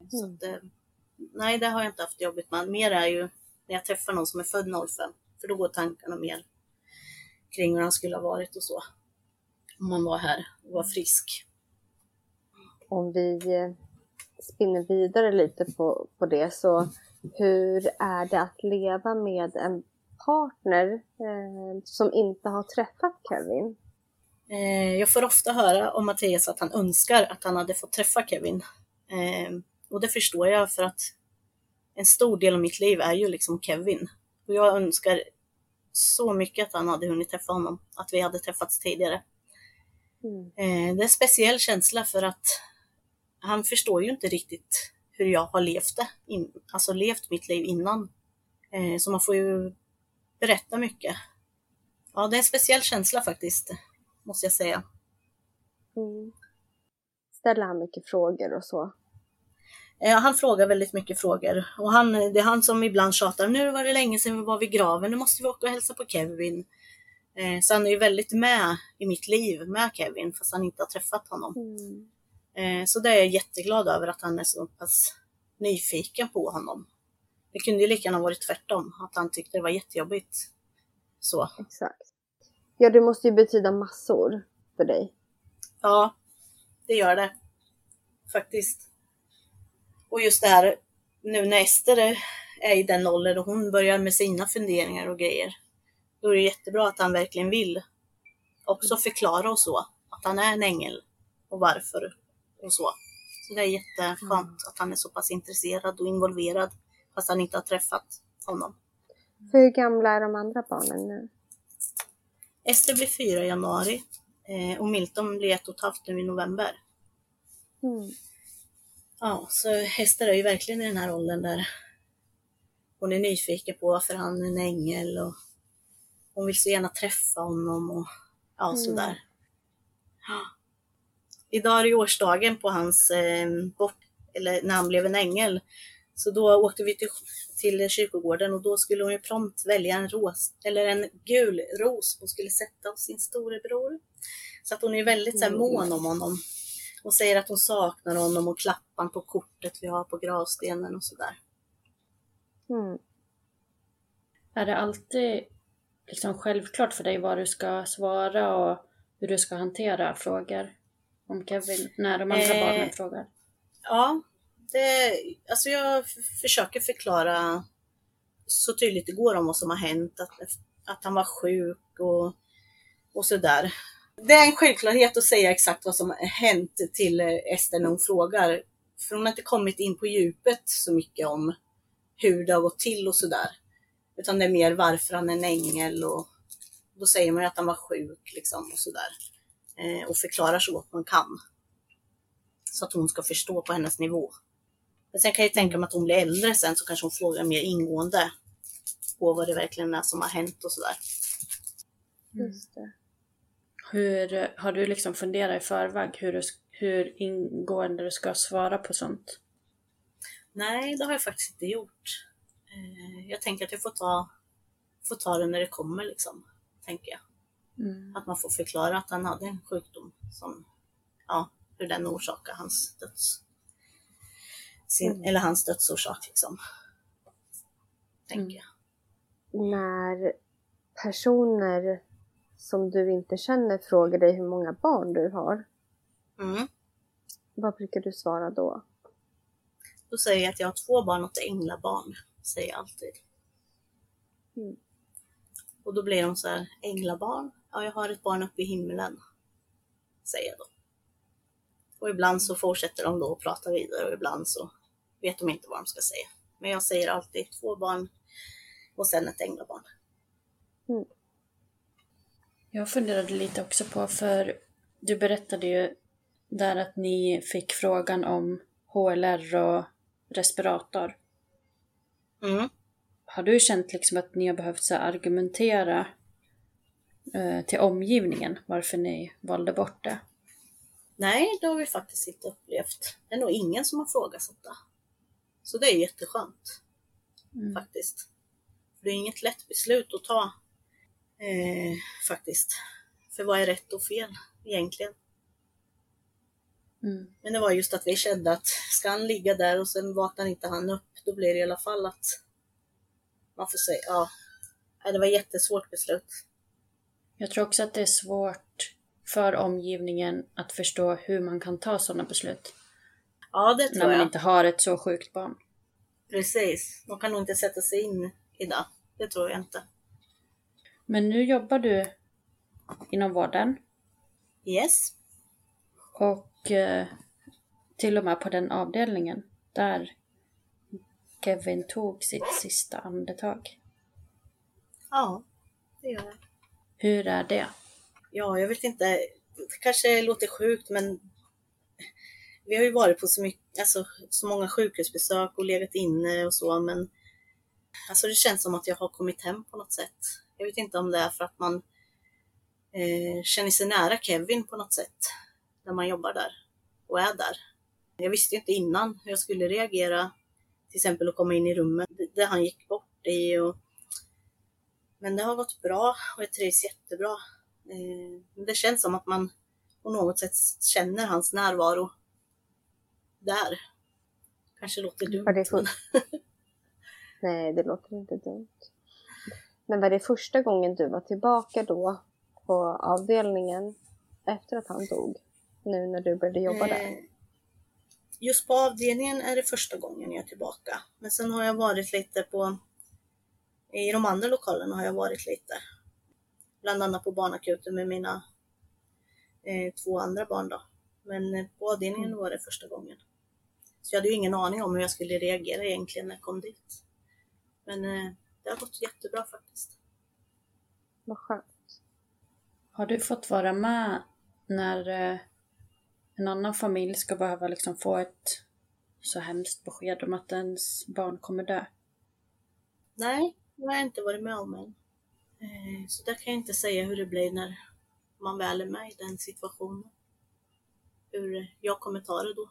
Mm. Så att, eh, nej, det har jag inte haft jobbigt med. Mer är ju när jag träffar någon som är född 05, för då går tankarna mer kring hur han skulle ha varit och så. Om man var här och var frisk. Om vi eh, spinner vidare lite på, på det så hur är det att leva med en partner eh, som inte har träffat Kevin? Eh, jag får ofta höra om Mattias att han önskar att han hade fått träffa Kevin. Eh, och det förstår jag för att en stor del av mitt liv är ju liksom Kevin. Och jag önskar så mycket att han hade hunnit träffa honom, att vi hade träffats tidigare. Mm. Eh, det är en speciell känsla för att han förstår ju inte riktigt hur jag har levt det, in, alltså levt mitt liv innan. Eh, så man får ju berätta mycket. Ja, det är en speciell känsla faktiskt, måste jag säga. Mm. Ställer han mycket frågor och så? Eh, han frågar väldigt mycket frågor och han, det är han som ibland tjatar. Nu var det länge sedan vi var vid graven, nu måste vi åka och hälsa på Kevin. Eh, så han är ju väldigt med i mitt liv med Kevin fast han inte har träffat honom. Mm. Eh, så det är jag jätteglad över att han är så pass nyfiken på honom. Det kunde ju lika gärna varit tvärtom, att han tyckte det var jättejobbigt. Så. Exakt. Ja, det måste ju betyda massor för dig. Ja, det gör det. Faktiskt. Och just det här, nu när Ester är i den åldern och hon börjar med sina funderingar och grejer. Då är det jättebra att han verkligen vill också förklara och så. Att han är en ängel och varför och så. Så det är jätteskönt mm. att han är så pass intresserad och involverad fast han inte har träffat honom. Hur gamla är de andra barnen nu? Ester blir fyra i januari eh, och Milton blir ett och ett halvt nu i november. Mm. Ja, så Ester är ju verkligen i den här åldern där hon är nyfiken på varför han är en ängel och hon vill så gärna träffa honom och ja, mm. sådär. Ja. Idag är det årsdagen på hans eh, bort, eller när han blev en ängel. Så då åkte vi till, till kyrkogården och då skulle hon ju prompt välja en ros, eller en gul ros hon skulle sätta hos sin storebror. Så att hon är väldigt så här, mån om honom. Och säger att hon saknar honom och klappar på kortet vi har på gravstenen och sådär. Mm. Är det alltid liksom självklart för dig vad du ska svara och hur du ska hantera frågor om Kevin när de andra Eh, barnen frågar? Ja, det, alltså jag försöker förklara så tydligt det går om vad som har hänt, att, att han var sjuk och, och sådär. Det är en självklarhet att säga exakt vad som har hänt till eh, Ester när hon frågar. För hon har inte kommit in på djupet så mycket om hur det har gått till och sådär. Utan det är mer varför han är en ängel och då säger man ju att han var sjuk liksom och sådär. Eh, och förklarar så gott man kan. Så att hon ska förstå på hennes nivå. Men sen kan jag ju tänka mig att hon blir äldre sen så kanske hon frågar mer ingående på vad det verkligen är som har hänt och sådär. Just det. Hur, har du liksom funderat i förväg hur, du, hur ingående du ska svara på sånt? Nej, det har jag faktiskt inte gjort. Eh, Jag tänker att jag får ta, får ta det när det kommer liksom, tänker jag. Mm. Att man får förklara att han hade en sjukdom som, ja, hur den orsakar hans döds, sin, eller hans dödsorsak liksom. Tänker jag. När personer som du inte känner frågar dig hur många barn du har, Mm. vad brukar du svara då? Då säger jag att jag har två barn och ett änglabarn, säger jag alltid. Mm. Och då blir de så här, änglabarn? Ja, jag har ett barn uppe i himlen, säger jag då. Och ibland så fortsätter de då att prata vidare och ibland så vet de inte vad de ska säga. Men jag säger alltid två barn och sen ett änglabarn. Jag funderade lite också på, för du berättade ju där att ni fick frågan om HLR och respirator. Mm. Har du känt liksom att ni har behövt så argumentera eh, till omgivningen varför ni valde bort det? Nej, det har vi faktiskt inte upplevt. Det är nog ingen som har frågat det. Så det är jätteskönt Mm. faktiskt. Det är inget lätt beslut att ta eh, faktiskt. För vad är rätt och fel egentligen? Mm. Men det var just att vi kände att ska han ligga där och sen vaknar inte han upp, då blir det i alla fall att man får säga, ja, det var ett jättesvårt beslut. Jag tror också att det är svårt för omgivningen att förstå hur man kan ta sådana beslut. Ja, det När tror man jag. inte har ett så sjukt barn. Precis. De kan nog inte sätta sig in i det. Det tror jag inte. Men nu jobbar du inom vården Yes. och eh, till och med på den avdelningen där Kevin tog sitt sista andetag. Ja, det gör jag. Hur är det? Ja, jag vet inte. Det kanske låter sjukt, men vi har ju varit på så, mycket, alltså, så många sjukhusbesök och legat inne och så, men alltså, det känns som att jag har kommit hem på något sätt. Jag vet inte om det är för att man eh, känner sig nära Kevin på något sätt när man jobbar där och är där. Jag visste inte innan hur jag skulle reagera, till exempel att komma in i rummet där han gick bort i. Och... Men det har gått bra och jag trivs jättebra. Eh, men det känns som att man på något sätt känner hans närvaro där. Kanske låter dumt. Det Nej, det låter inte dumt. Men var det första gången du var tillbaka då på avdelningen efter att han dog? Nu när du började jobba där? Eh, Just på avdelningen är det första gången jag är tillbaka. Men sen har jag varit lite på... I de andra lokalerna har jag varit lite. Bland annat på barnakuten med mina eh, två andra barn då. Men eh, på avdelningen var det första gången. Så jag hade ju ingen aning om hur jag skulle reagera egentligen när jag kom dit. Men eh, det har gått jättebra faktiskt. Vad skönt. Har du fått vara med när eh, en annan familj ska behöva liksom få ett så hemskt besked om att ens barn kommer dö? Nej, det har jag inte varit med om än. Eh, Så där kan jag inte säga hur det blir när man väl är med i den situationen. Hur jag kommer ta det då.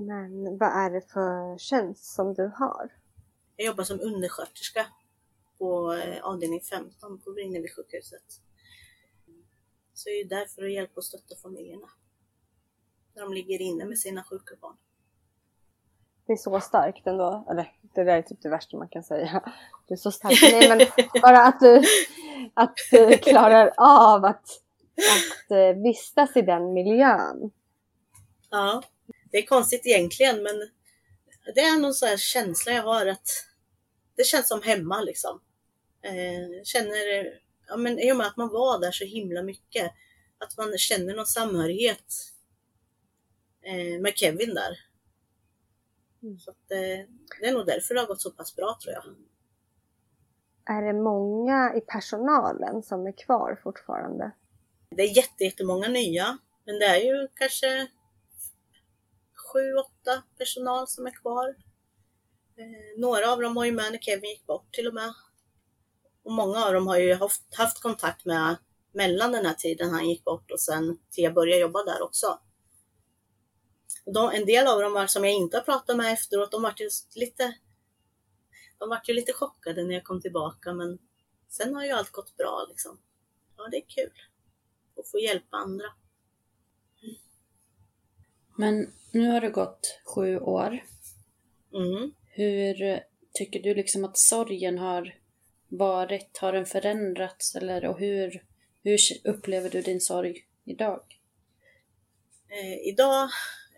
Men vad är det för tjänst som du har? Jag jobbar som undersköterska på eh, avdelning 15 på Vrinnevi sjukhuset. Så jag är där för att hjälpa och stötta familjerna. När de ligger inne med sina sjuka barn. Det är så starkt ändå. Eller det där är typ det värsta man kan säga. Du är så stark. Nej men bara att du, att du klarar av att, att eh, vistas i den miljön. Ja, det är konstigt egentligen men det är någon sån här känsla jag har att det känns som hemma liksom. Eh, känner, ja men i och med att man var där så himla mycket, att man känner någon samhörighet eh, med Kevin där. Så att, eh, det är nog därför det har gått så pass bra tror jag. Är det många i personalen som är kvar fortfarande? Det är jätte, jättemånga nya, men det är ju kanske sju, åtta personal som är kvar. Eh, några av dem var ju med när Kevin gick bort till och med. Och många av dem har ju haft, haft kontakt med mellan den här tiden han gick bort och sen till jag började jobba där också. Och de, en del av dem var, som jag inte har pratat med efteråt, de vart ju lite de vart ju lite chockade när jag kom tillbaka men sen har ju allt gått bra liksom. Ja, det är kul att få hjälpa andra. Men nu har det gått sju år. Mm. Hur tycker du liksom att sorgen har varit? Har den förändrats eller och hur, hur upplever du din sorg idag? Eh, idag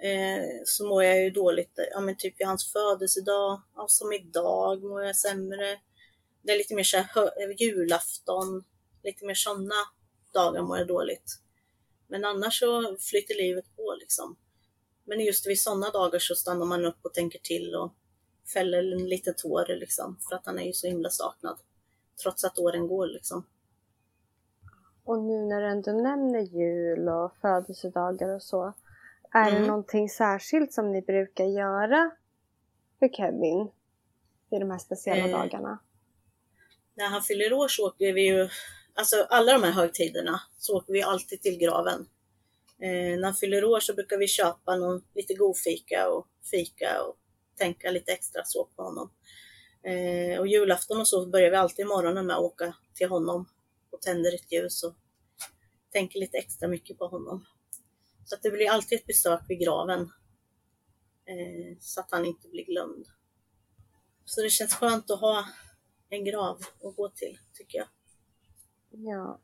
eh, så mår jag ju dåligt, ja men typ vid hans födelsedag, ja, som idag mår jag sämre. Det är lite mer så här, julafton, lite mer sådana dagar mår jag dåligt. Men annars så flyter livet på liksom. Men just vid sådana dagar så stannar man upp och tänker till och fäller en liten tår liksom, för att han är ju så himla saknad. Trots att åren går liksom. Och nu när du ändå nämner jul och födelsedagar och så. Är Mm. det någonting särskilt som ni brukar göra för Kevin vid de här speciella Eh, dagarna? När han fyller år så åker vi ju, alltså alla de här högtiderna, så åker vi alltid till graven. Eh, när han fyller år så brukar vi köpa någon, lite god fika och fika och tänka lite extra så på honom. Eh, och julafton och så börjar vi alltid morgonen med att åka till honom och tänder ett ljus och tänker lite extra mycket på honom. Så att det blir alltid ett besök vid graven. Eh, så att han inte blir glömd. Så det känns skönt att ha en grav att gå till, tycker jag. Ja.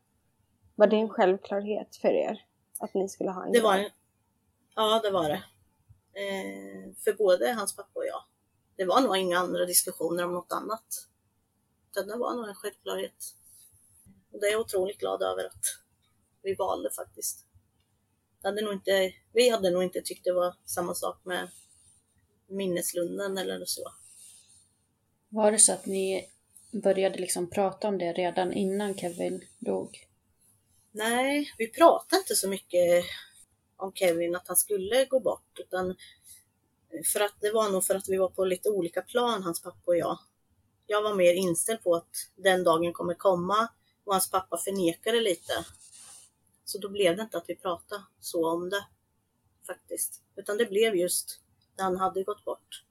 Var det en självklarhet för er? Att ni skulle ha en Det var en, ja, det var det. Eh, för både hans pappa och jag. Det var nog inga andra diskussioner om något annat. Utan det var nog en självklarhet. Och det är jag otroligt glad över att vi valde faktiskt. Det hade nog inte, vi hade nog inte tyckt det var samma sak med minneslunden eller så. Var det så att ni började liksom prata om det redan innan Kevin dog? Nej, vi pratade inte så mycket om Kevin, att han skulle gå bort, utan för att det var nog för att vi var på lite olika plan, hans pappa och jag. Jag var mer inställd på att den dagen kommer komma och hans pappa förnekade lite. Så då blev det inte att vi pratade så om det faktiskt, utan det blev just när han hade gått bort.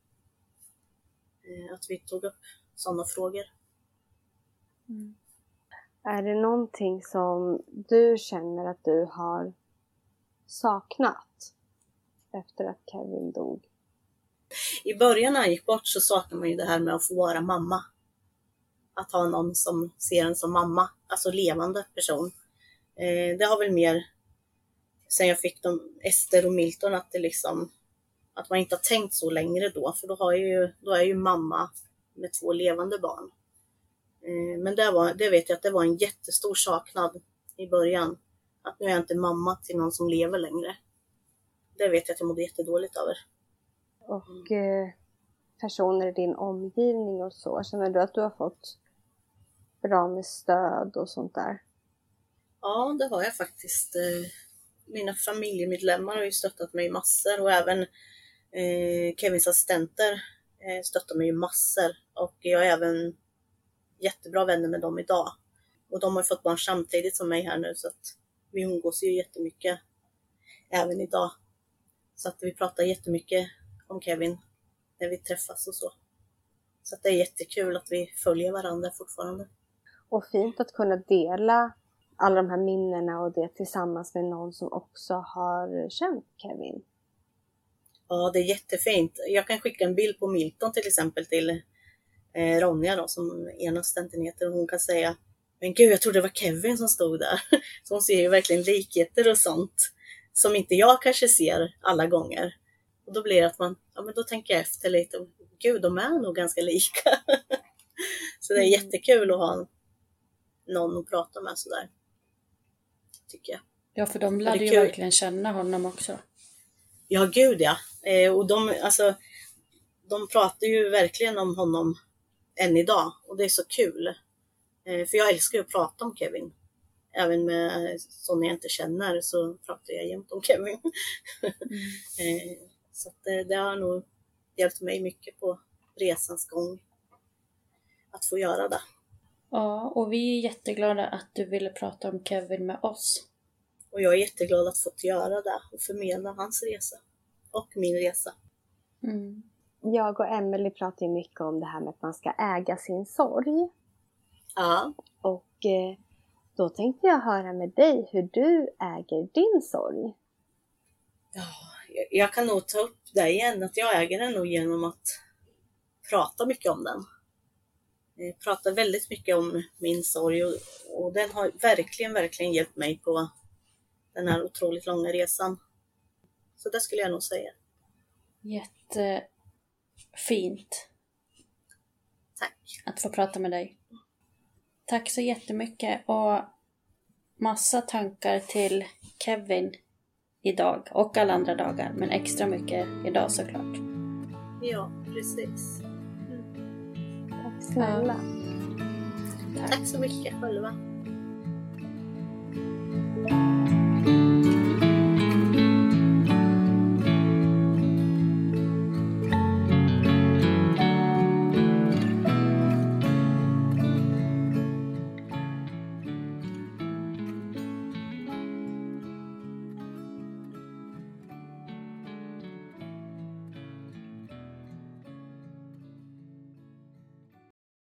Eh, att vi tog upp sådana frågor. Mm. Är det någonting som du känner att du har saknat efter att Kevin dog? i början när han gick bort så saknade man ju det här med att få vara mamma. Att ha någon som ser en som mamma, alltså levande person. Eh, det har väl mer sen jag fick dem, Ester och Milton, att det liksom att man inte har tänkt så längre då, för då, har jag ju, då är jag ju mamma med två levande barn. Eh, men det, var, det vet jag att det var en jättestor saknad i början. Att nu är jag inte mamma till någon som lever längre. Det vet jag att jag mådde jättedåligt över. Och eh, personer i din omgivning och så, känner du att du har fått bra med stöd och sånt där? Ja, det har jag faktiskt. Eh, Mina familjemedlemmar har ju stöttat mig massor och även eh, Kevins assistenter stöttar mig massor. Och jag är även jättebra vänner med dem idag. Och de har fått barn samtidigt som mig här nu så att vi umgås ju jättemycket även idag. Så att vi pratar jättemycket om Kevin när vi träffas och så. Så att det är jättekul att vi följer varandra fortfarande. Och fint att kunna dela alla de här minnena och det tillsammans med någon som också har känt Kevin. Ja, det är jättefint. Jag kan skicka en bild på Milton till exempel till eh, Ronja då, som ena assistenten heter. Och hon kan säga Men gud, jag trodde det var Kevin som stod där. Så hon ser ju verkligen likheter och sånt som inte jag kanske ser alla gånger. Och då blir det att man, ja men då tänker jag efter lite. Gud, de är nog ganska lika. Så det är jättekul att ha någon att prata med sådär. Tycker jag. Ja, för de lärde är ju kul. verkligen känna honom också. Ja, gud ja. Eh, och de, alltså, de pratar ju verkligen om honom än idag och det är så kul. Eh, för jag älskar ju att prata om Kevin. Även med sådana jag inte känner så pratar jag jämt om Kevin. eh, så det, det har nog hjälpt mig mycket på resans gång att få göra det. Ja, och vi är jätteglada att du ville prata om Kevin med oss. Och jag är jätteglad att få göra det och förmedla hans resa och min resa. Mm. Jag och Emelie pratar ju mycket om det här med att man ska äga sin sorg. Ja, Och eh, då tänkte jag höra med dig hur du äger din sorg. Ja, jag- kan nog ta upp det igen, att jag äger den nog genom att prata mycket om den. Jag pratar väldigt mycket om min sorg och, och den har verkligen, verkligen hjälpt mig på den här otroligt långa resan. Så det skulle jag nog säga. Jättefint Tack. att få prata med dig. Tack så jättemycket och massa tankar till Kevin idag och alla andra dagar, men extra mycket idag såklart. Ja, precis. Tack snälla. Tack. Tack så mycket själva.